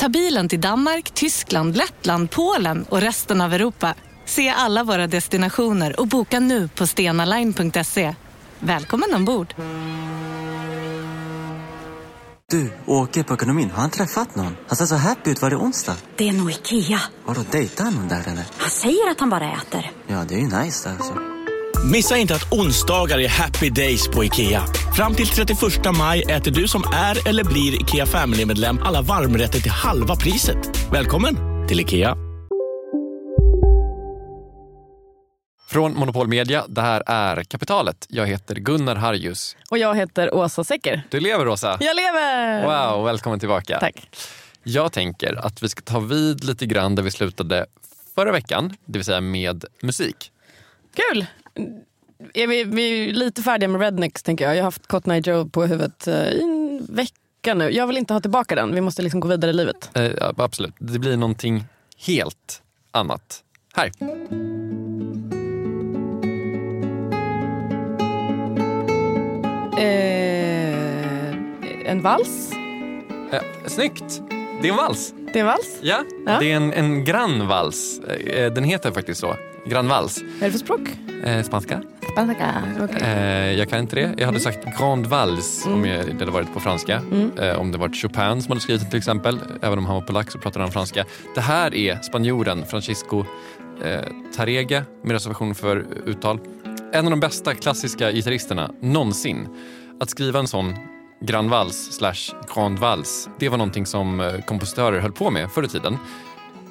Ta bilen till Danmark, Tyskland, Lettland, Polen och resten av Europa. Se alla våra destinationer och boka nu på stenaline.se. Välkommen ombord! Du, åker på ekonomin. Har han träffat någon? Han ser så happy ut. Var det onsdag? Det är nog Ikea. Har du dejtat någon där eller? Han säger att han bara äter. Ja, det är ju nice där alltså. Missa inte att onsdagar är happy days på IKEA. Fram till 31 maj äter du som är eller blir IKEA Family-medlem alla varmrätter till halva priset. Välkommen till IKEA. Från Monopol Media, det här är Kapitalet. Jag heter Gunnar Harjus. Och jag heter Åsa Secker. Du lever Åsa! Jag lever! Wow, välkommen tillbaka. Tack. Jag tänker att vi ska ta vid lite grann där vi slutade förra veckan, det vill säga med musik. Kul! Är vi, vi är lite färdiga med Rednecks tänker jag. Jag har haft Cotton Eye Joe på huvudet eh, i en vecka nu. Jag vill inte ha tillbaka den. Vi måste liksom gå vidare i livet. Eh, absolut, det blir någonting helt annat. Här. Eh, en vals? Eh, snyggt! Det är en vals. Det är en vals? Ja, Ja. det är en, en grannvals. Eh, Den heter faktiskt så. Grannvals. Vad är det för språk? Eh, spanska. Spanska. Okay. Eh, jag kan inte det. Jag hade sagt Grand Vals om jag, det hade varit på franska. Eh, om det varit Chopin som hade skrivit den till exempel. Även om han var polack så pratade han franska. Det här är spanjoren Francisco eh, Tarrega med reservation för uttal. En av de bästa klassiska gitarristerna någonsin. Att skriva en sån Grand Vals slash Grand Vals, det var någonting som eh, kompositörer höll på med förr i tiden.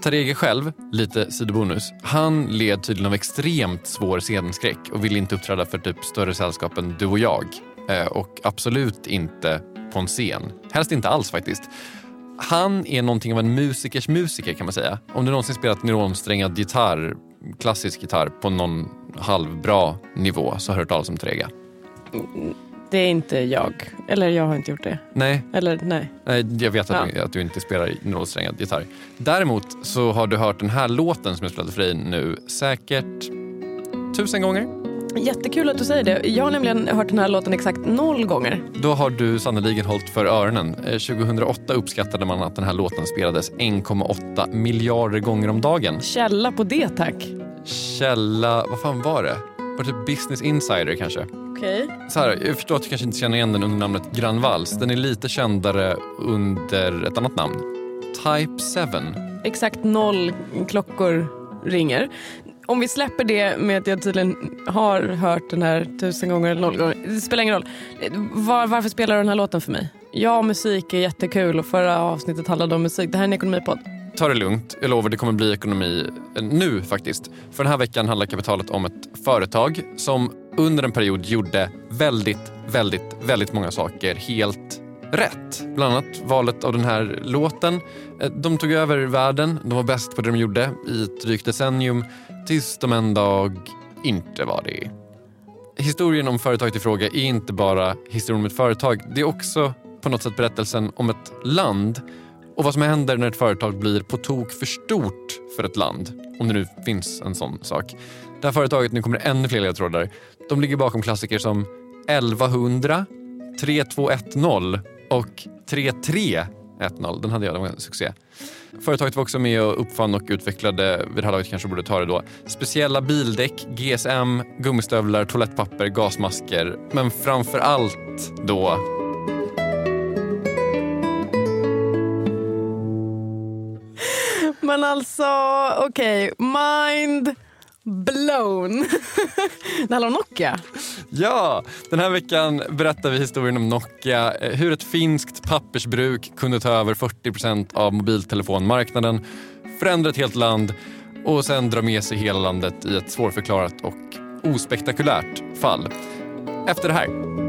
Tarege själv, lite sidobonus, han led tydligen av extremt svår scenskräck och ville inte uppträda för typ större sällskap än du och jag. Eh, och absolut inte på en scen. Helst inte alls faktiskt. Han är någonting av en musikers musiker kan man säga. Om du någonsin spelat nylonsträngad gitarr, klassisk gitarr, på någon halvbra nivå så har du hört talas om Tarega. Mm, det är inte jag. Eller jag har inte gjort det. Nej, Eller nej. Nej, jag vet att, Ja. du, att du inte spelar nylonsträngad gitarr. Däremot så har du hört den här låten som jag spelade för dig nu säkert tusen gånger. Jättekul att du säger det. Jag har nämligen hört den här låten exakt noll gånger. Då har du sannoliken hållit för öronen. Eh, 2008 uppskattade man att den här låten spelades 1,8 miljarder gånger om dagen. Källa på det tack. Källa, vad fan var det? Var det typ Business Insider kanske? Okej. Så här, jag förstår att du kanske inte känner igen den under namnet Grand Vals. Den är lite kändare under ett annat namn. Type 7. Exakt noll klockor ringer. Om vi släpper det med att jag tydligen har hört den här tusen gånger eller noll gånger. Det spelar ingen roll. Var, varför spelar du den här låten för mig? Ja, musik är jättekul och förra avsnittet handlade om musik. Det här är en ekonomipodd. Ta det lugnt. Jag lovar, det kommer bli ekonomi eh, nu faktiskt. För den här veckan handlar kapitalet om ett företag som under en period gjorde väldigt, väldigt, väldigt många saker helt rätt. Bland annat valet av den här låten. Eh, de tog över världen, de var bäst på det de gjorde i ett drygt decennium tills de en dag inte var det. Historien om företaget i fråga är inte bara historien om ett företag. Det är också på något sätt berättelsen om ett land och vad som händer när ett företag blir på tok för stort för ett land. Om det nu finns en sån sak. Det här företaget, nu kommer det ännu fler ledtrådar. De ligger bakom klassiker som 1100, 3210 och 3310. Den hade jag, det var en succé. Företaget var också med och uppfann och utvecklade, vid det här laget kanske borde ta det då, speciella bildäck, GSM, gummistövlar, toalettpapper, gasmasker. Men framför allt då Men alltså, okej. Mind blown. det handlar om Nokia. Ja, den här veckan berättar vi historien om Nokia. Eh, hur ett finskt pappersbruk kunde ta över 40% av mobiltelefonmarknaden, förändra ett helt land och sen dra med sig hela landet i ett svårförklarat och ospektakulärt fall. Efter det här.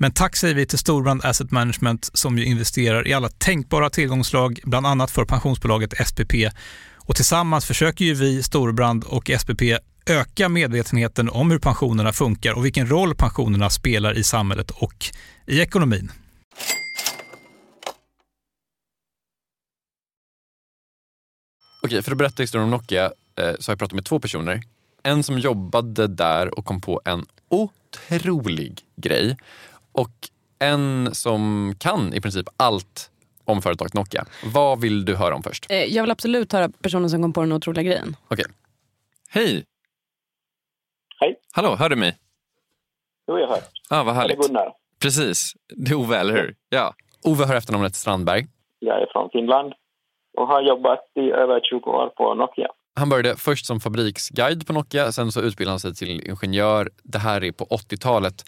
Men tack säger vi till Storbrand Asset Management som ju investerar i alla tänkbara tillgångslag, bland annat för pensionsbolaget SPP. Och tillsammans försöker ju vi, Storbrand och SPP, öka medvetenheten om hur pensionerna funkar och vilken roll pensionerna spelar i samhället och i ekonomin. Okej, för att berätta historien om Nokia eh, så har jag pratat med två personer. En som jobbade där och kom på en otrolig grej och en som kan i princip allt om företaget Nokia. Vad vill du höra om först? Eh, Jag vill absolut höra personen som kom på den otroliga grejen. Okej. Hej! Hej. Hallå, hör du mig? Jo, jag hör. ah, vad Är det härligt. Gunnar? Precis. Det är Ove, eller hur? Ja. Ove har efternamnet Strandberg. Jag är från Finland och har jobbat i över 20 år på Nokia. Han började först som fabriksguide på Nokia, sen så utbildade han sig till ingenjör. Det här är på 80-talet.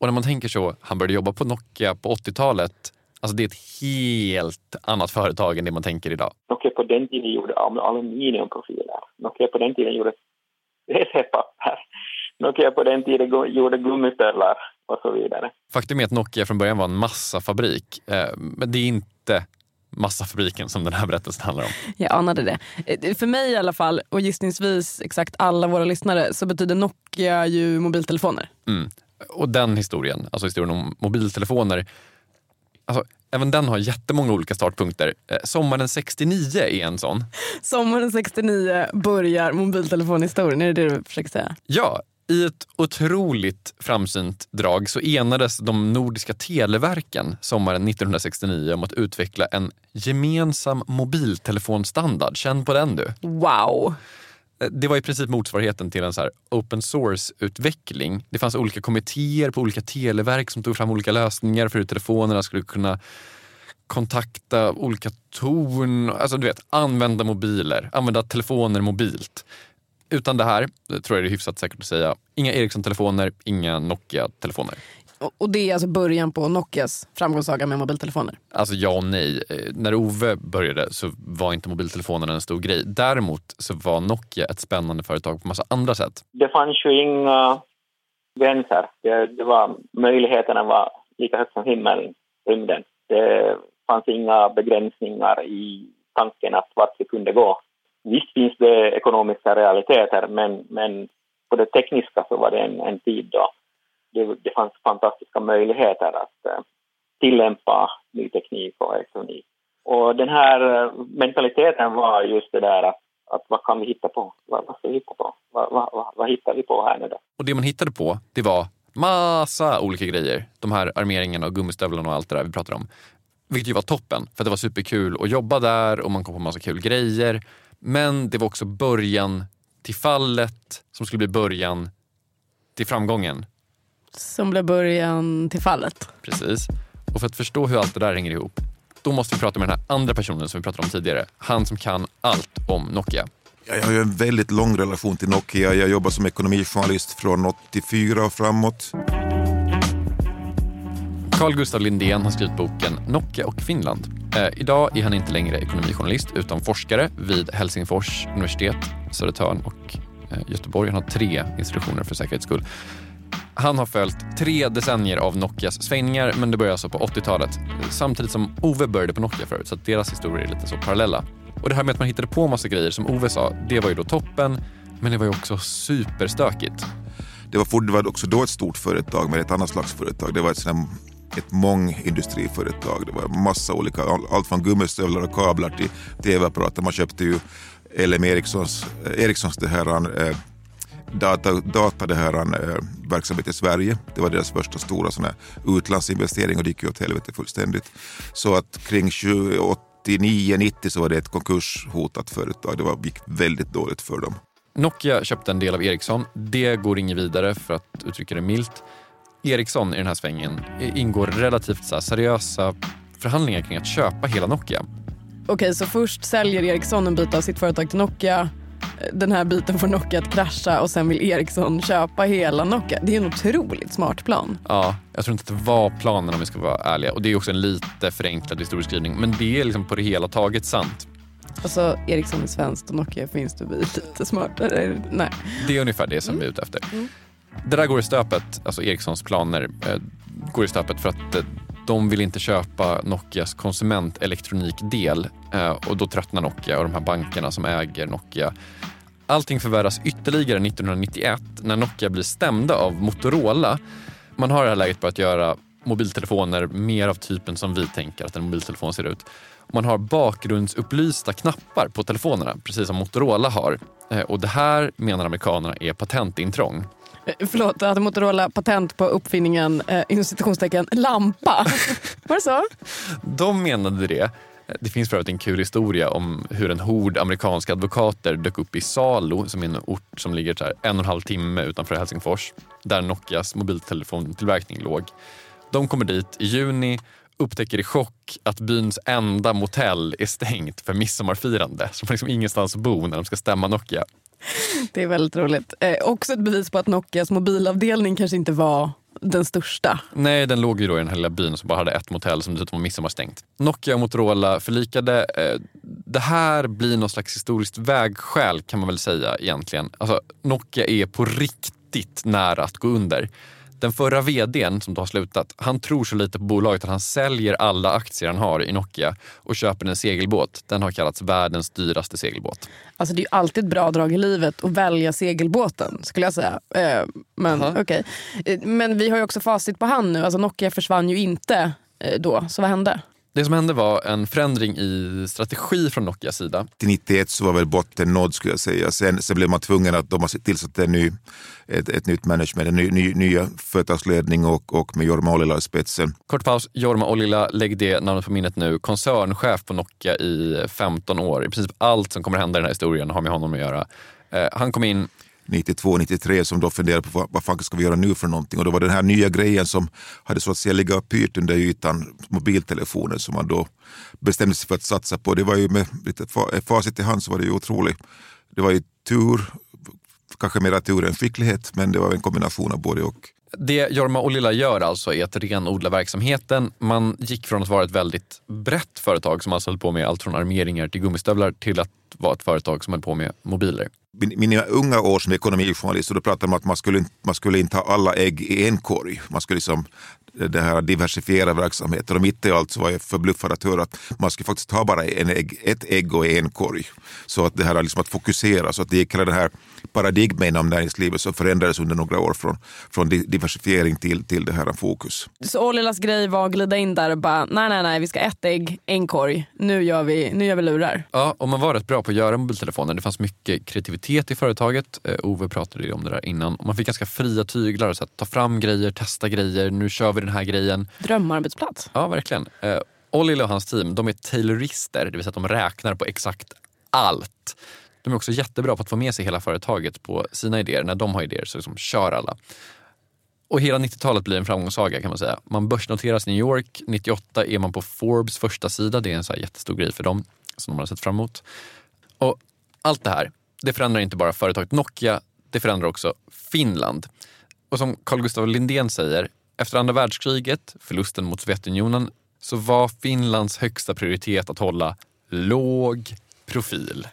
Och när man tänker så, han började jobba på Nokia på 80-talet. Alltså det är ett helt annat företag än det man tänker idag. Nokia på den tiden gjorde al- aluminiumprofiler. Nokia på den tiden gjorde recepapper. Nokia på den tiden gjorde gummipellar och så vidare. Faktum är att Nokia från början var en massafabrik. Eh, Men det är inte massafabriken som den här berättelsen handlar om. Jag anade det. Eh, För mig i alla fall, och gissningsvis exakt alla våra lyssnare, så betyder Nokia ju mobiltelefoner. Mm. Och den historien, alltså historien om mobiltelefoner, alltså, även den har jättemånga olika startpunkter. Eh, sommaren 69 är en sån. Sommaren 69 börjar mobiltelefonhistorien, är det det du försöker säga? Ja, i ett otroligt framsynt drag så enades de nordiska televerken sommaren 1969 om att utveckla en gemensam mobiltelefonstandard. Känn på den du. Wow! Eh, det var i princip motsvarigheten till en så här open source-utveckling. Det fanns olika kommittéer på olika televerk som tog fram olika lösningar för hur telefonerna skulle kunna kontakta olika torn, alltså du vet, använda mobiler, använda telefoner mobilt. Utan det här, det tror jag det är hyfsat säkert att säga, inga Ericsson-telefoner, inga Nokia-telefoner. Och- det är alltså början på Nokias framgångssaga med mobiltelefoner. Alltså ja och nej. Eh, När Ove började så var inte mobiltelefonerna en stor grej. Däremot så var Nokia ett spännande företag på massa andra sätt. Det fanns ju inga gränser. Det, det var, möjligheterna var lika högt som himmelen, rymden. Det fanns inga begränsningar i tanken att vart vi kunde gå. Visst finns det ekonomiska realiteter, men, men på det tekniska så var det en, en tid då det, det fanns fantastiska möjligheter att eh, tillämpa ny teknik och elektronik. Och den här eh, mentaliteten var just det där att, att vad kan vi hitta på? Vad, vad ska vi hitta på? Vad, vad, vad, vad hittar vi på här nu då? Och det man hittade på, det var massa olika grejer. De här armeringarna och gummistövlarna och allt det där vi pratade om. Vilket ju var toppen, för det var superkul att jobba där och man kom på massa kul grejer. Men det var också början till fallet som skulle bli början till framgången. Som blev början till fallet. Precis. Och för att förstå hur allt det där hänger ihop, då måste vi prata med den här andra personen som vi pratade om tidigare. Han som kan allt om Nokia. Jag har ju en väldigt lång relation till Nokia. Jag jobbar som ekonomijournalist från 84 och framåt. Carl Gustav Lindén har skrivit boken Nokia och Finland. Eh, idag är han inte längre ekonomijournalist utan forskare vid Helsingfors universitet, Södertörn och eh, Göteborg. Han har tre institutioner för säkerhets skull. Han har följt tre decennier av Nokias svängningar men det började alltså på 80-talet samtidigt som Ove började på Nokia förut så att deras historier är lite så parallella. Och det här med att man hittade på massa grejer som Ove sa, det var ju då toppen men det var ju också superstökigt. Det var, det var också då ett stort företag men ett annat slags företag. Det var ett, ett mångindustriföretag. Det var massa olika, allt från gummistövlar och kablar till tv-apparater. Man köpte ju LM Ericssons, Ericssons det här, eh, data, data det här, eh, verksamhet i Sverige. Det var deras första stora såna utlandsinvestering och det gick ju åt helvete fullständigt. Så att kring 89-90 så var det ett konkurshotat företag. Det var, gick väldigt dåligt för dem. Nokia köpte en del av Ericsson. Det går inget vidare för att uttrycka det milt. Ericsson i den här svängen ingår relativt så seriösa förhandlingar kring att köpa hela Nokia. Okej, så först säljer Ericsson en bit av sitt företag till Nokia. Den här biten får Nokia att krascha och sen vill Ericsson köpa hela Nokia. Det är en otroligt smart plan. Ja, jag tror inte att det var planen om vi ska vara ärliga. Och det är också en lite förenklad historieskrivning. Men det är liksom på det hela taget sant. Alltså Ericsson är svenskt och Nokia finns det vi lite smartare. Nej. Det är ungefär det som vi är ute efter. Mm. Det där går i stöpet, alltså Ericssons planer eh, går i stöpet för att eh, de vill inte köpa Nokias konsumentelektronikdel och då tröttnar Nokia och de här bankerna som äger Nokia. Allting förvärras ytterligare 1991 när Nokia blir stämda av Motorola. Man har det här läget att göra mobiltelefoner mer av typen som vi tänker att en mobiltelefon ser ut. Man har bakgrundsupplysta knappar på telefonerna, precis som Motorola har. Och det här menar amerikanerna är patentintrång. Eh, förlåt, hade Motorola patent på uppfinningen eh, lampa? Var det så? De menade det. Det finns för övrigt en kul historia om hur en hord amerikanska advokater dök upp i Salo, som är en ort som ligger så här en och en halv timme utanför Helsingfors, där Nokias mobiltelefontillverkning låg. De kommer dit i juni, upptäcker i chock att byns enda motell är stängt för midsommarfirande. Så de har liksom ingenstans att bo när de ska stämma Nokia. Det är väldigt roligt. Eh, också ett bevis på att Nokias mobilavdelning kanske inte var den största. Nej, den låg ju då i den här lilla byn som bara hade ett motell som dessutom var midsommarstängt. Nokia och Motorola förlikade. Eh, det här blir någon slags historiskt vägskäl kan man väl säga egentligen. Alltså, Nokia är på riktigt nära att gå under. Den förra vdn som då har slutat, han tror så lite på bolaget att han säljer alla aktier han har i Nokia och köper en segelbåt. Den har kallats världens dyraste segelbåt. Alltså det är ju alltid ett bra drag i livet att välja segelbåten skulle jag säga. Eh, men uh Okay. Eh, men vi har ju också facit på hand nu. Alltså Nokia försvann ju inte eh, då. Så vad hände? Det som hände var en förändring i strategi från Nokias sida. Till 91 så var väl botten nådd skulle jag säga. Sen, sen blev man tvungen att de har tillsatt en ny, ett, ett nytt management, en ny, ny, nya företagsledning och, och med Jorma Ollila i spetsen. Kort paus. Jorma Ollila, lägg det namnet på minnet nu. Koncernchef på Nokia i 15 år. I princip allt som kommer hända i den här historien har med honom att göra. Eh, han kom in 92, 93 som då funderade på vad, vad fan ska vi göra nu för någonting. Och det var den här nya grejen som hade så att säga legat pyrt under ytan, Mobiltelefoner som man då bestämde sig för att satsa på. Det var ju med lite facit i hand så var det ju otroligt. Det var ju tur, kanske mera tur än skicklighet, men det var en kombination av både och. Det Jorma och Lilla gör alltså är att renodla verksamheten. Man gick från att vara ett väldigt brett företag som alltså höll på med allt från armeringar till gummistövlar till att vara ett företag som höll på med mobiler. Mina unga år som ekonomijournalist, då pratade man om att man skulle, man skulle inte ha alla ägg i en korg. Man skulle liksom det här diversifiera verksamheten. Och mitt i allt så var jag förbluffad att höra att man skulle faktiskt ha bara en ägg, ett ägg och en korg. Så att det här liksom att fokusera, så att det gick hela det här paradigmet inom näringslivet som förändrades under några år från, från diversifiering till, till det här fokus. Så Ollilas grej var att glida in där och bara nej, nej, nej, vi ska ett ägg, en korg. Nu gör vi, nu gör vi lurar. Ja, och man var rätt bra på att göra mobiltelefoner. Det fanns mycket kreativitet i företaget. Uh, Ove pratade ju om det där innan. man fick ganska fria tyglar. Så att ta fram grejer, testa grejer. Nu kör vi den här grejen. Drömarbetsplats. Ja, verkligen. Uh, Ollila och hans team, de är taylorister, det vill säga att de räknar på exakt allt. De är också jättebra på att få med sig hela företaget på sina idéer. När de har idéer så liksom kör alla. Och hela 90-talet blir en framgångssaga kan man säga. Man börsnoteras i New York. 98 är man på Forbes första sida. Det är en så jättestor grej för dem som de har sett fram emot. Och allt det här, det förändrar inte bara företaget Nokia, det förändrar också Finland. Och som Carl Gustaf Lindén säger, efter andra världskriget, förlusten mot Sovjetunionen, så var Finlands högsta prioritet att hålla låg profil.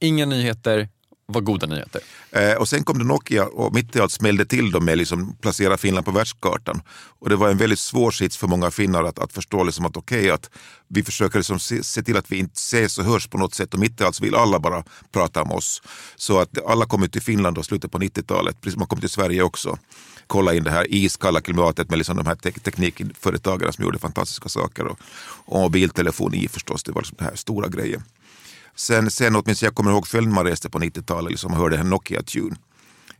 Inga nyheter var goda nyheter. Eh, och sen kom det Nokia och mitt i allt smällde till dem med liksom placera Finland på världskartan. Och det var en väldigt svår sits för många finnar att, att förstå liksom att okej, okay, att vi försöker liksom se, se, till att vi inte ses och hörs på något sätt och mitt i allt så vill alla bara prata om oss. Så att alla kom till Finland och slutet på 90-talet, precis som man kom till Sverige också kolla in det här iskalla klimatet med liksom de här te teknikföretagarna som gjorde fantastiska saker. Och, och mobiltelefoni förstås, det var liksom den här stora grejen. Sen, sen åtminstone jag kommer ihåg själv när man reste på 90-talet liksom, och hörde en Nokia-tune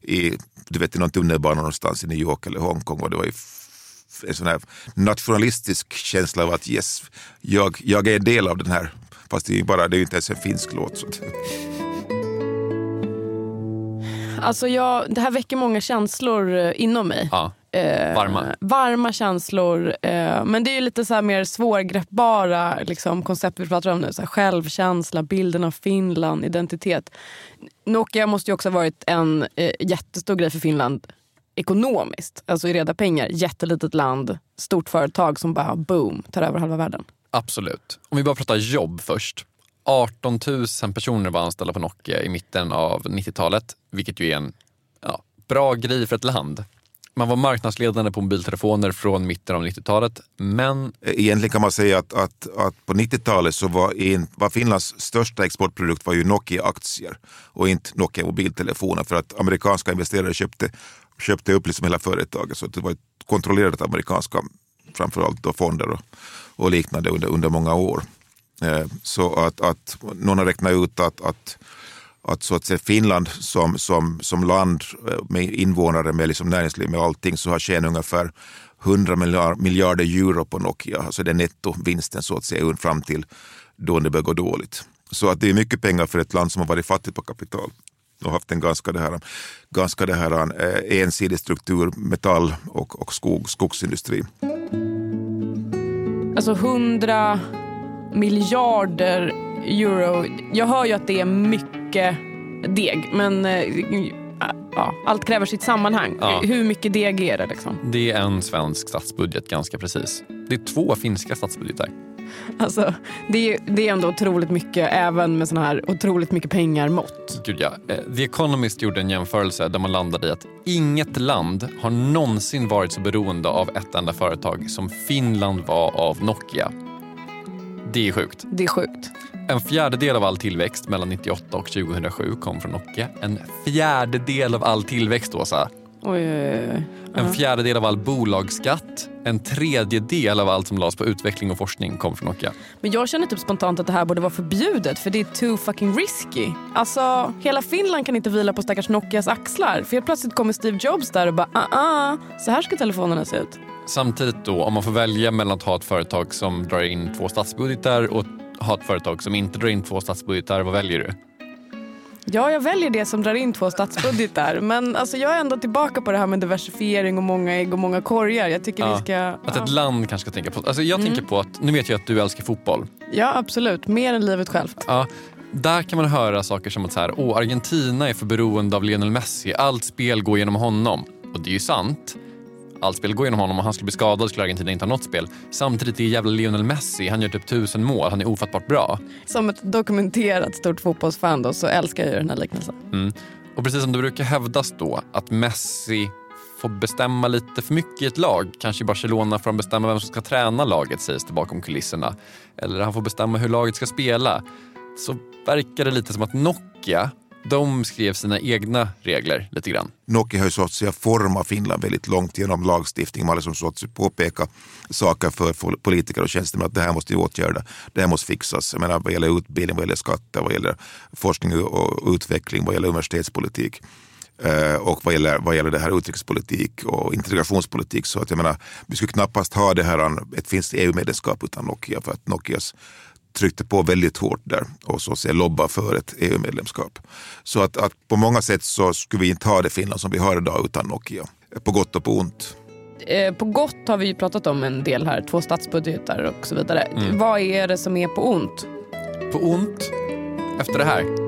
i, du vet, i någon tunnelbana någonstans i New York eller Hongkong. Och det var en sån här nationalistisk känsla av att yes, jag, jag är en del av den här. Fast det är ju bara, det är inte ens en finsk låt. Så. Alltså jag, det här väcker många känslor eh, inom mig. Ja. Eh, varma. Varma känslor. Eh, men det är lite så mer svårgreppbara liksom, koncept vi pratar om nu. Så här, självkänsla, bilden av Finland, identitet. Nokia måste ju också ha varit en eh, jättestor grej för Finland ekonomiskt. Alltså i reda pengar. Jättelitet land, stort företag som bara boom, tar över halva världen. Absolut. Om vi bara pratar jobb först. 18 000 personer var anställda på Nokia i mitten av 90-talet, vilket ju är en ja, bra grej för ett land. Man var marknadsledande på mobiltelefoner från mitten av 90-talet, men... Egentligen kan man säga att, att, att på 90-talet så var, in, var Finlands största exportprodukt var ju Nokia-aktier och inte Nokia mobiltelefoner för att amerikanska investerare köpte, köpte upp liksom hela företaget så det var kontrollerat amerikanska framförallt då fonder och, och liknande under, under många år. Eh, så att, att någon har räknat ut att, att, att, så att säga Finland som, som, som land eh, med invånare, med liksom näringsliv, med allting, så har tjänat ungefär 100 miljarder euro på Nokia. Alltså det är nettovinsten så att säga fram till då det börjar gå dåligt. Så att det är mycket pengar för ett land som har varit fattigt på kapital och haft en ganska, det här, ganska det här, eh, ensidig struktur, metall och, och skog, skogsindustri. Alltså 100 miljarder euro. Jag hör ju att det är mycket deg, men eh, ja, allt kräver sitt sammanhang. Ja. Hur mycket deg är det? Liksom? Det är en svensk statsbudget ganska precis. Det är två finska statsbudgetar. Alltså, det, är, det är ändå otroligt mycket, även med såna här otroligt mycket pengar mått. Gud ja. Eh, The Economist gjorde en jämförelse där man landade i att inget land har någonsin varit så beroende av ett enda företag som Finland var av Nokia. Det är sjukt. Det är sjukt. En fjärdedel av all tillväxt mellan 98 och 2007 kom från Nokia. En fjärdedel av all tillväxt, Åsa. Oj, oj, oj. En fjärdedel av all bolagsskatt, en tredjedel av allt som lades på utveckling och forskning kom från Nokia. Men jag känner typ spontant att det här borde vara förbjudet för det är too fucking risky. Alltså, hela Finland kan inte vila på stackars Nokias axlar. För helt plötsligt kommer Steve Jobs där och bara ah, ah, så här ska telefonerna se ut. Samtidigt då, om man får välja mellan att ha ett företag som drar in två statsbudgetar och ha ett företag som inte drar in två statsbudgetar, vad väljer du? Ja, jag väljer det som drar in två statsbudgetar. Men alltså, jag är ändå tillbaka på det här med diversifiering och många ägg och många korgar. Jag tycker ja, vi ska... Att ja. ett land kanske ska tänka på... Alltså, jag mm. tänker på att, nu vet jag att du älskar fotboll. Ja, absolut. Mer än livet självt. Ja, där kan man höra saker som att så här, Åh, Argentina är för beroende av Lionel Messi. Allt spel går genom honom. Och det är ju sant allt spel går genom honom och han skulle bli skadad skulle Argentina inte ha något spel. Samtidigt är jävla Lionel Messi, han gör typ tusen mål, han är ofattbart bra. Som ett dokumenterat stort fotbollsfan då, så älskar jag den här liknelsen. Mm. Och precis som det brukar hävdas då att Messi får bestämma lite för mycket i ett lag. Kanske i Barcelona får han bestämma vem som ska träna laget sägs det bakom kulisserna. Eller han får bestämma hur laget ska spela. Så verkar det lite som att Nokia de skrev sina egna regler lite grann. Nokia har ju så att säga format Finland väldigt långt genom lagstiftning. Man har liksom så att säga påpeka saker för politiker och tjänstemän att det här måste vi åtgärda, det här måste fixas. Jag menar vad gäller utbildning, vad gäller skatter, vad gäller forskning och utveckling, vad gäller universitetspolitik eh, och vad gäller, vad gäller det här utrikespolitik och integrationspolitik. Så att jag menar, vi skulle knappast ha det här, ett finskt EU-medlemskap utan Nokia för att Nokias tryckte på väldigt hårt där och så att lobba för ett EU-medlemskap. Så att, att, på många sätt så skulle vi inte ha det Finland som vi har idag utan Nokia. På gott och på ont. Eh, på gott har vi ju pratat om en del här, två statsbudgetar och så vidare. Mm. Vad är det som är på ont? På ont? Efter det här?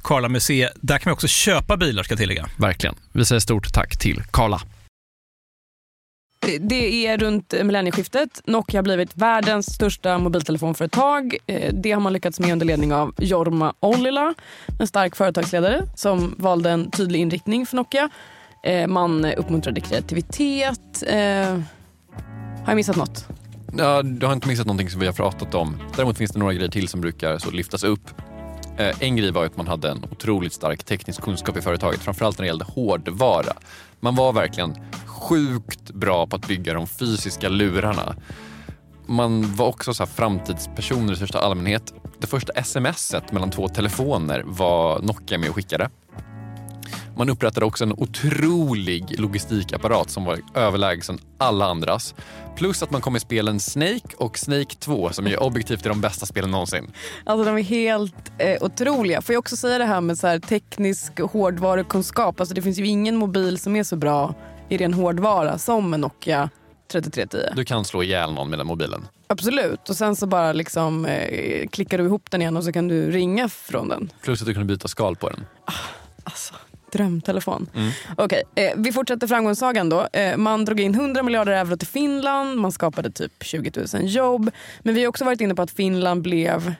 Karla Museet. Där kan man också köpa bilar ska jag tillägga. Verkligen. Vi säger stort tack till Karla. Det är runt millennieskiftet. Nokia har blivit världens största mobiltelefonföretag. Eh, det har man lyckats med under ledning av Jorma Ollila, en stark företagsledare som valde en tydlig inriktning för Nokia. Eh, man uppmuntrade kreativitet. Eh, har jag missat något? Ja, du har inte missat någonting som vi har pratat om. Däremot finns det några grejer till som brukar så lyftas upp. Eh, en grej var att man hade en otroligt stark teknisk kunskap i företaget, framförallt när det gällde hårdvara. Man var verkligen sjukt bra på att bygga de fysiska lurarna. Man var också så framtidspersoner i största allmänhet. Det första smset mellan två telefoner var Nokia med och skickade. Man upprättade också en otrolig logistikapparat som var överlägsen alla andras. Plus att man kom med spelen Snake och Snake 2 som är objektivt är de bästa spelen någonsin. Alltså de är helt eh, otroliga. Får jag också säga det här med så här teknisk hårdvarukunskap. Alltså det finns ju ingen mobil som är så bra i ren hårdvara som en Nokia 3310. Du kan slå ihjäl någon med den mobilen. Absolut. Och sen så bara liksom, eh, klickar du ihop den igen och så kan du ringa från den. Plus att du kan byta skal på den. Ah, alltså drömtelefon. Mm. Okay, eh, vi fortsätter framgångssagan då. Eh, man drog in 100 miljarder euro till Finland, man skapade typ 20 000 jobb. Men vi har också varit inne på att Finland blev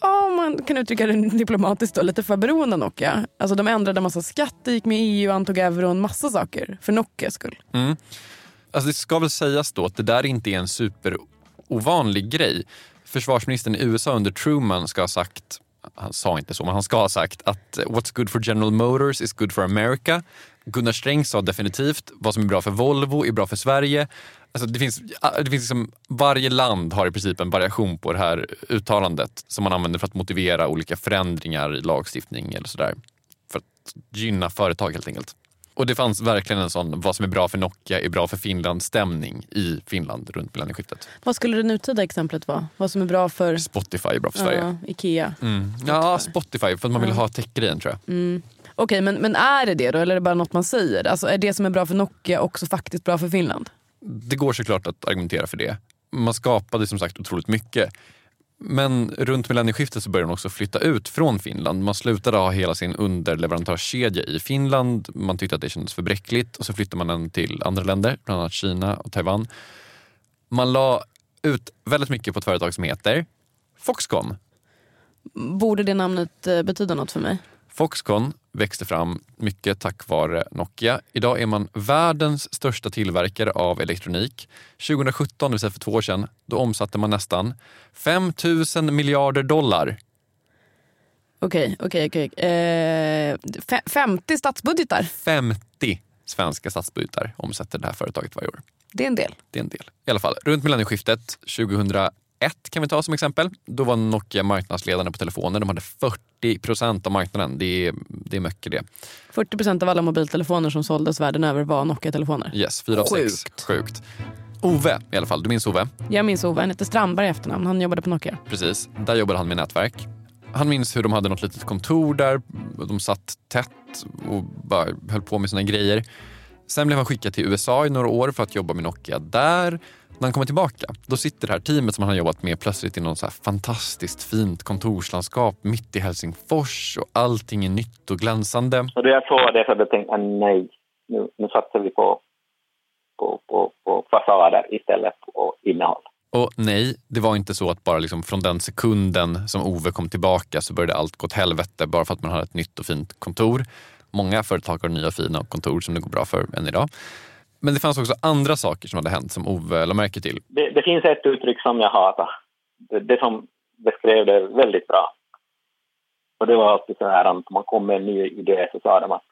Ja, man kan uttrycka det diplomatiskt då, lite för beroende av Nokia. Alltså de ändrade massa skatter, gick med i EU, antog euron, massa saker för Nokias skull. Mm. Alltså det ska väl sägas då att det där inte är en superovanlig grej. Försvarsministern i USA under Truman ska ha sagt han sa inte så, men han ska ha sagt att eh, what's good for General Motors is good for America. Gunnar Sträng sa definitivt vad som är bra för Volvo är bra för Sverige. Alltså det finns, ah, det finns liksom, varje land har i princip en variation på det här uttalandet som man använder för att motivera olika förändringar i lagstiftning eller sådär. För att gynna företag helt enkelt. Och det fanns verkligen en sån vad som är bra för Nokia är bra för Finland stämning i Finland runt millennieskiftet. Vad skulle det nutida exemplet vara? Vad som är bra för Spotify är bra för Sverige. Ja, Ikea? Mm. Ja, Spotify för att man vill ha tech-grejen tror jag. Mm. Okej, men, men är det det då eller är det bara något man säger? Alltså, är det som är bra för Nokia också faktiskt bra för Finland? Det går såklart att argumentera för det. Man skapade som sagt otroligt mycket. Men runt millennieskiftet så började man också flytta ut från Finland. Man slutade ha hela sin underleverantörskedja i Finland. Man tyckte att det kändes för bräckligt och så flyttade man den till andra länder, bland annat Kina och Taiwan. Man la ut väldigt mycket på ett företag som heter Foxconn. Borde det namnet eh, betyda något för mig? Foxconn växte fram mycket tack vare Nokia. Idag är man världens största tillverkare av elektronik. 2017, det vill säga för två år sedan, då omsatte man nästan 5 000 miljarder dollar. Okej, okej, okej. Eh, fe- 50 statsbudgetar, 50 svenska statsbudgetar omsätter det här företaget varje år. det är en del. Det är en del. I alla fall, runt millennieskiftet 2001 kan vi ta som exempel. Då var Nokia marknadsledande på telefoner. De hade 40 procent av marknaden. Det är, det är mycket det. 40 procent av alla mobiltelefoner som såldes världen över var Nokia-telefoner. Yes, fyra av sex. Sjukt. Sjukt. Ove i alla fall. Du minns Ove? Jag minns Ove, han hette Strandberg i efternamn. Han jobbade på Nokia. Precis. Där jobbade han med nätverk. Han minns hur de hade något litet kontor där. De satt tätt och bara höll på med sina grejer. Sen blev han skickad till USA i några år för att jobba med Nokia där. När han kommer tillbaka, då sitter det här teamet som han har jobbat med plötsligt i något så fantastiskt fint kontorslandskap mitt i Helsingfors och allting är nytt och glänsande. Och jag såg det tänkte jag nej, nu, nu satsar vi på, på, på, på fasader istället på innehåll. Och nej, det var inte så att bara liksom från den sekunden som Ove kom tillbaka så började allt gå åt helvete bara för att man hade ett nytt och fint kontor. Många företag har nya fina kontor som det går bra för än idag. Men det fanns också andra saker som hade hänt som Ove la märke till. Det, det finns ett uttryck som jag hatar. Det, det som beskrev det väldigt bra. Och det var alltid så här att man kom med en ny idé så sa de att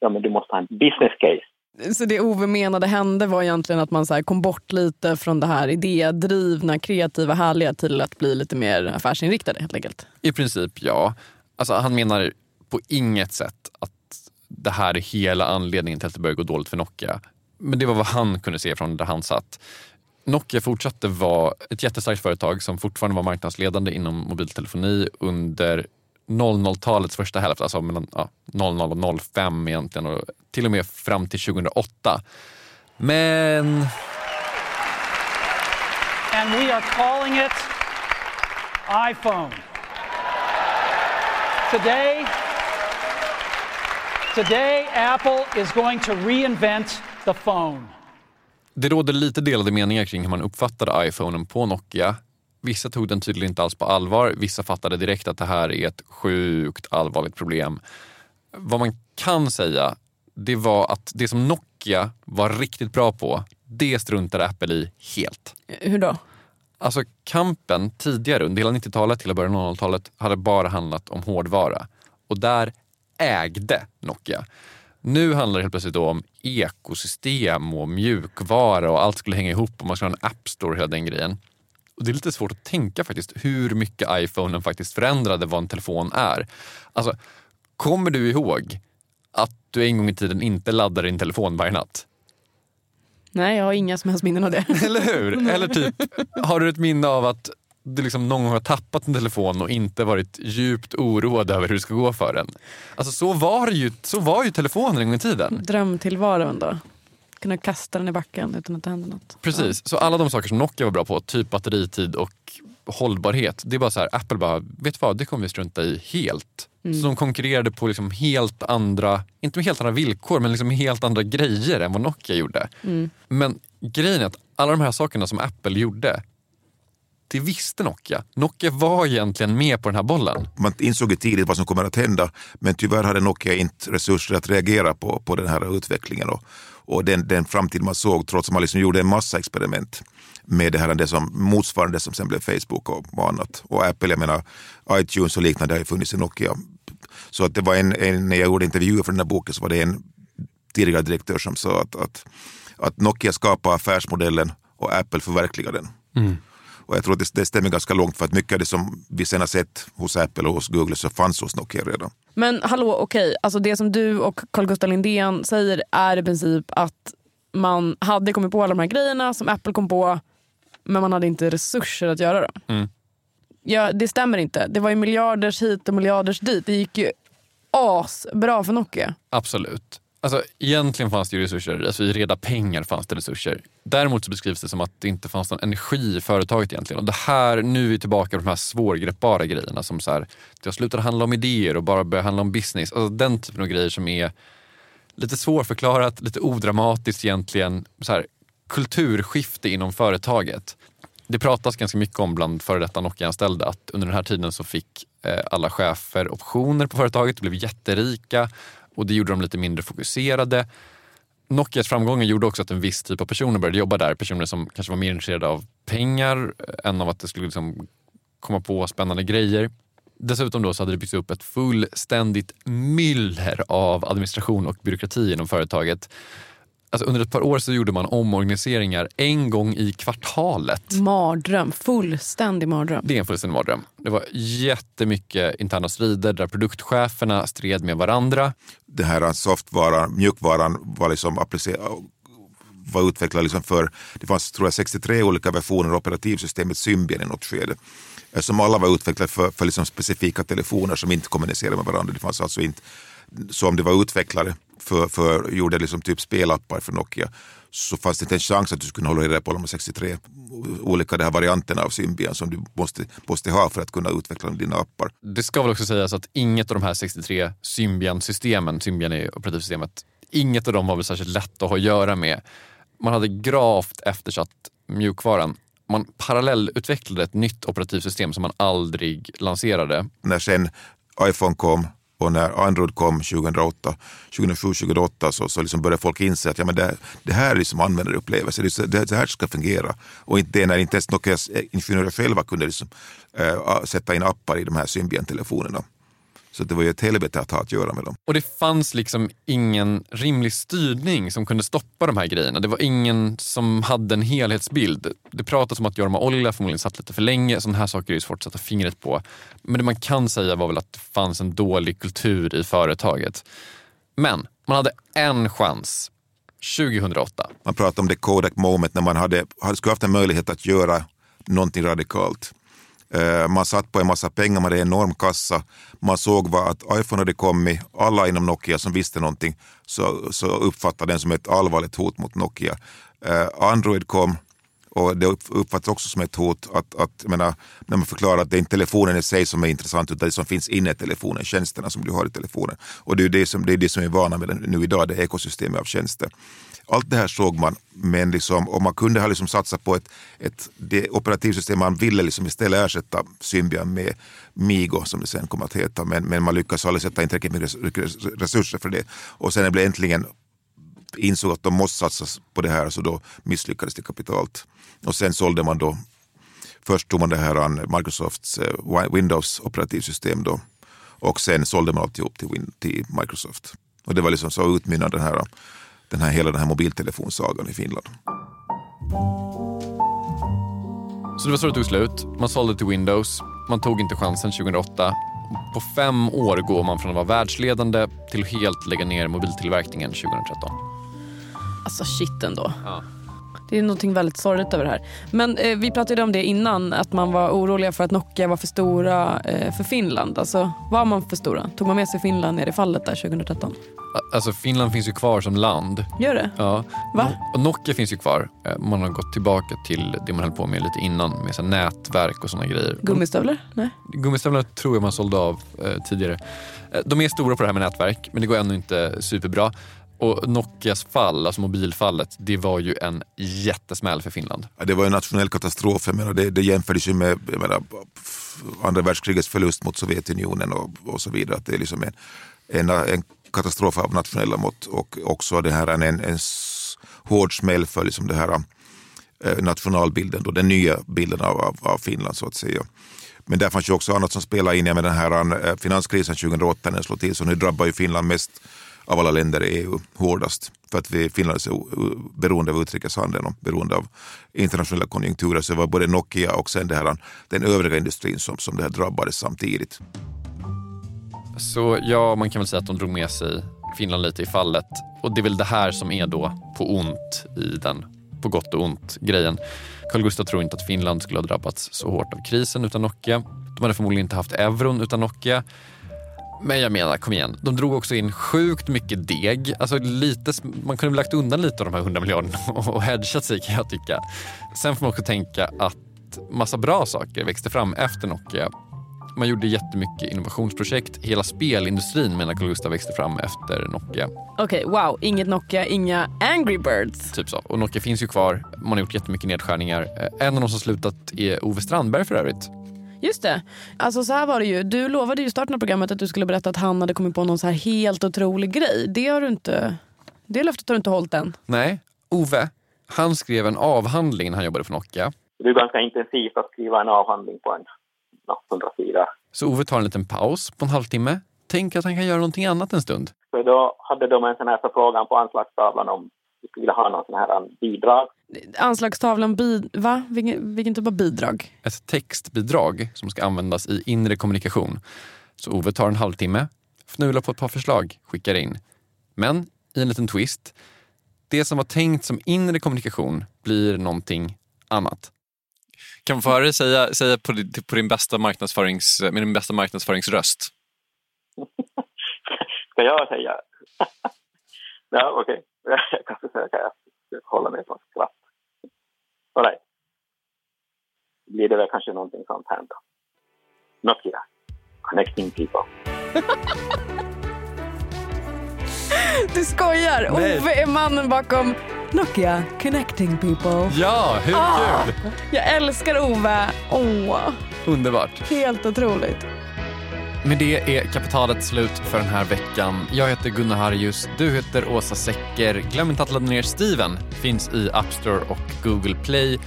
ja, men du måste ha en business case. Så det Ove menade hände var egentligen att man så här kom bort lite från det här idédrivna, kreativa, härliga till att bli lite mer affärsinriktade helt enkelt. I princip ja. Alltså, han menar på inget sätt att det här är hela anledningen till att det började gå dåligt för Nokia. Men det var vad han kunde se från där han satt. Nokia fortsatte vara ett jättestarkt företag som fortfarande var marknadsledande inom mobiltelefoni under 00-talets första hälft, alltså mellan ja, 00 och 05 egentligen och till och med fram till 2008. Men and we are calling it iPhone. Today, today Apple is going to reinvent the phone. det råder lite delade meningar kring hur man uppfattade iPhonen på Nokia. Vissa tog den tydligen inte alls på allvar. Vissa fattade direkt att det här är ett sjukt allvarligt problem. Vad man kan säga, det var att det som Nokia var riktigt bra på, det struntade Apple i helt. Hur då? Alltså kampen tidigare under hela 90-talet till början av 00-talet hade bara handlat om hårdvara. Och där ägde Nokia. Nu handlar det helt plötsligt om ekosystem och mjukvara och allt skulle hänga ihop och man skulle ha en app store och hela den grejen. Och det är lite svårt att tänka faktiskt hur mycket iPhonen faktiskt förändrade vad en telefon är. Alltså, kommer du ihåg att du en gång i tiden inte laddade din telefon varje natt? Nej, jag har inga som helst minnen av det. Eller hur? Eller typ, har du ett minne av att du liksom någon gång har tappat en telefon och inte varit djupt oroad över hur det ska gå för den? Alltså så var, ju, så var ju telefonen en gång i tiden. Drömtillvaron då. Kunna kasta den i backen utan att det händer något. Precis, så alla de saker som Nokia var bra på, typ batteritid och hållbarhet. Det är bara så här, Apple bara, vet du vad, det kommer vi strunta i helt. Mm. Så de konkurrerade på liksom helt andra, inte med helt andra villkor, men liksom helt andra grejer än vad Nokia gjorde. Mm. Men grejen är att alla de här sakerna som Apple gjorde, det visste Nokia. Nokia var egentligen med på den här bollen. Man insåg ju tidigt vad som kommer att hända, men tyvärr hade Nokia inte resurser att reagera på, på den här utvecklingen och, och den, den framtid man såg, trots att man liksom gjorde en massa experiment med det här, det som motsvarande som sen blev Facebook och, annat. Och Apple, jag menar iTunes och liknande har ju funnits i Nokia. Så att det var en, en, när jag gjorde intervjuer för den här boken så var det en tidigare direktör som sa att, att, att Nokia skapade affärsmodellen och Apple förverkligade den. Och jag tror att det, det stämmer ganska långt för att mycket av det som vi sen har sett hos Apple och hos Google så fanns hos Nokia redan. Men hallå, okej. Alltså det som du och Carl Gustaf Lindén säger är i princip att man hade kommit på alla de här grejerna som Apple kom på men man hade inte resurser att göra dem. Mm. Ja, det stämmer inte. Det var ju miljarders hit och miljarders dit. Det gick ju asbra för Nokia. Absolut. Alltså, egentligen fanns det ju resurser, alltså i reda pengar fanns det resurser. Däremot så beskrivs det som att det inte fanns någon energi i företaget egentligen. Och det här, nu är vi tillbaka på de här svårgreppbara grejerna som så här, det har slutat handla om idéer och bara börjar handla om business. Alltså den typen av grejer som är lite svårförklarat, lite odramatiskt egentligen. Så här, kulturskifte inom företaget. Det pratas ganska mycket om bland före detta Nokia-anställda att under den här tiden så fick eh, alla chefer optioner på företaget, blev jätterika och det gjorde dem lite mindre fokuserade. Nokias framgångar gjorde också att en viss typ av personer började jobba där. Personer som kanske var mer intresserade av pengar än av att det skulle liksom komma på spännande grejer. Dessutom då så hade det byggts upp ett fullständigt myller av administration och byråkrati inom företaget. Alltså under ett par år så gjorde man omorganiseringar en gång i kvartalet. Mardröm. Fullständig mardröm. Det är en fullständig mardröm. Det var jättemycket interna strider där produktcheferna stred med varandra. Det här softvaran, mjukvaran var liksom applicerad var utvecklad liksom för, det fanns tror jag 63 olika versioner av operativsystemet Symbian i något skede. eh, Som alla var utvecklade för, för liksom specifika telefoner som inte kommunicerade med varandra. Det fanns alltså inte, så om det var utvecklare för, för gjorde liksom typ spelappar för Nokia så fanns det inte en chans att du skulle hålla reda på de 63 olika det här varianterna av Symbian som du måste, måste ha för att kunna utveckla dina appar. Det ska väl också sägas att inget av de här 63 Symbian-systemen, Symbian är operativsystemet, inget av dem var väl särskilt lätt att ha att göra med. Man hade gravt eftersatt mjukvaran. Man parallellutvecklade ett nytt operativsystem som man aldrig lanserade. När sen iPhone kom och när Android kom 2008, 2007-2008 så, så liksom började folk inse att ja, men det, det här är liksom användarupplevelse, det, är så- det, det här ska fungera. Och inte det när inte ens Nokias eh, ingenjörer själva kunde liksom, äh, sätta in appar i de här Symbian-telefonerna. Så det var ju ett helvete att ha att göra med dem. Och det fanns liksom ingen rimlig styrning som kunde stoppa de här grejerna. Det var ingen som hade en helhetsbild. Det pratas om att Jorma Ollila förmodligen satt lite för länge. Sådana här saker är ju svårt att sätta fingret på. Men det man kan säga var väl att det fanns en dålig kultur i företaget. Men man hade en chans 2008. Man pratar om the Kodak moment när man hade, hade skulle haft en möjlighet att göra någonting radikalt. Eh, man satt på en massa pengar, man hade en enorm kassa. Man såg vad att iPhone hade kommit. Alla inom Nokia som visste någonting så, så uppfattade den som ett allvarligt hot mot Nokia. Eh, Android kom och det uppfattas också som ett hot att, att jag menar, när man förklarar att det är inte telefonen i sig som är intressant utan det som finns inne i telefonen, tjänsterna som du har i telefonen. Och det är det som, det är det som vi är vana med nu idag, det ekosystemet av tjänster. Allt det här såg man, men liksom, om man kunde ha liksom satsat på ett, ett det operativsystem man ville liksom istället ersätta Symbian med Migo som det sen kom att heta, men, men man lyckades aldrig sätta in tillräckligt med resurser för det. Och sen när det blev äntligen insåg att de måste satsa på det här så då misslyckades det kapitalt. Och sen sålde man då, först tog man det här an Microsofts eh, Windows operativsystem då och sen sålde man alltihop till, Win- till Microsoft. Och det var liksom så utmynnade den här, den här, hela den här mobiltelefonsagan i Finland. Så det var så det tog slut. Man sålde till Windows. Man tog inte chansen 2008. På fem år går man från att vara världsledande till att helt lägga ner mobiltillverkningen 2013. Alltså shit ändå. Det är någonting väldigt sorgligt över det här. Men eh, vi pratade om det innan, att man var oroliga för att Nokia var för stora eh, för Finland. Alltså var man för stora? Tog man med sig Finland ner i fallet där 2013? Alltså Finland finns ju kvar som land. Gör det? Ja. Va? Och Nokia finns ju kvar. Eh, Man har gått tillbaka till det man höll på med lite innan med så nätverk och sådana grejer. Gummistövlar? Nej. Gummistövlarna tror jag man sålde av eh, tidigare. Eh, de är stora på det här med nätverk men det går ändå inte superbra. Och Nokias fall, alltså mobilfallet, det var ju en jättesmäll för Finland. Ja, Det var en nationell katastrof. Jag menar, det, det jämfördes ju med jag menar, andra världskrigets förlust mot Sovjetunionen och, och så vidare. Att det är liksom en, en, en katastrof av nationella mått och också det här en, en, en hård smäll för liksom det här eh, nationalbilden, då, den nya bilden av, av, av Finland så att säga. Men där fanns ju också annat som spelade in. med den här eh, finanskrisen 2008 när den slog till så nu drabbar ju Finland mest av alla länder i EU hårdast. För att vi, Finland är så beroende av utrikeshandeln och beroende av internationella konjunkturer. Så det var både Nokia och sen det här, den övriga industrin som, som det här drabbades samtidigt. Så ja, man kan väl säga att de drog med sig Finland lite i fallet. Och det är väl det här som är då på ont i den på gott och ont grejen. Carl Gustaf tror inte att Finland skulle ha drabbats så hårt av krisen utan Nokia. De hade förmodligen inte haft euron utan Nokia. Men jag menar, kom igen. De drog också in sjukt mycket deg. Alltså lite, man kunde lagt undan lite av de här 100 miljarderna och hedgat sig kan jag tycka. Sen får man också tänka att massa bra saker växte fram efter Nokia. Man gjorde jättemycket innovationsprojekt. Hela spelindustrin menar Carl Gustaf växte fram efter Nokia. Okej, wow. Inget Nokia, inga Angry Birds. Typ så. Och Nokia finns ju kvar. Man har gjort jättemycket nedskärningar. Eh, En av de som slutat är Ove Strandberg för övrigt. Just det. Alltså så här var det ju. Du lovade ju i starten av programmet att du skulle berätta att han hade kommit på någon så här helt otrolig grej. Det har du inte... Det löftet har du inte hållit än. Nej, Ove, han skrev en avhandling när han jobbade för Nokia. Det är ganska intensivt att skriva en avhandling på en ja, 100 sidor. Så Ove tar en liten paus på en halvtimme. Tänker att han kan göra någonting annat en stund. Så då hade de en sån här förfrågan på anslagstavlan om vi skulle vilja ha någon sån här bidrag. Anslagstavlan, bid... va? Vilken, vilken typ av bidrag? Ett textbidrag som ska användas i inre kommunikation. Så Ove tar en halvtimme, fnular på ett par förslag, skickar in. Men i en liten twist. Det som var tänkt som inre kommunikation blir någonting annat. Kan man få höra dig säga, säga på, din, på din bästa marknadsförings, med din bästa marknadsföringsröst? Ska jag säga? ja, okej. Jag kan försöka hålla mig från skratt. All right. Blir det väl kanske någonting sånt här då. Nokia. Connecting people. Du skojar! Nej. Ove är mannen bakom Nokia Connecting People. Ja, hur Ah, kul! jag älskar Ove. Åh, Underbart. helt otroligt. Med det är kapitalet slut för den här veckan. Jag heter Gunnar Harjus, du heter Åsa Secker. Glöm inte att ladda ner Steven. Finns i App Store och Google Play.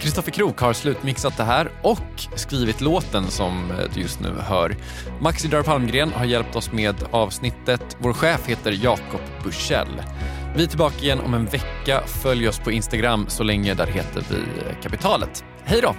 Kristoffer Krook har slutmixat det här och skrivit låten som eh, du just nu hör. Maxi Dar Palmgren har hjälpt oss med avsnittet. Vår chef heter Jakob Bursell. Vi är tillbaka igen om en vecka. Följ oss på Instagram så länge. Där heter vi eh, Kapitalet. Hej då!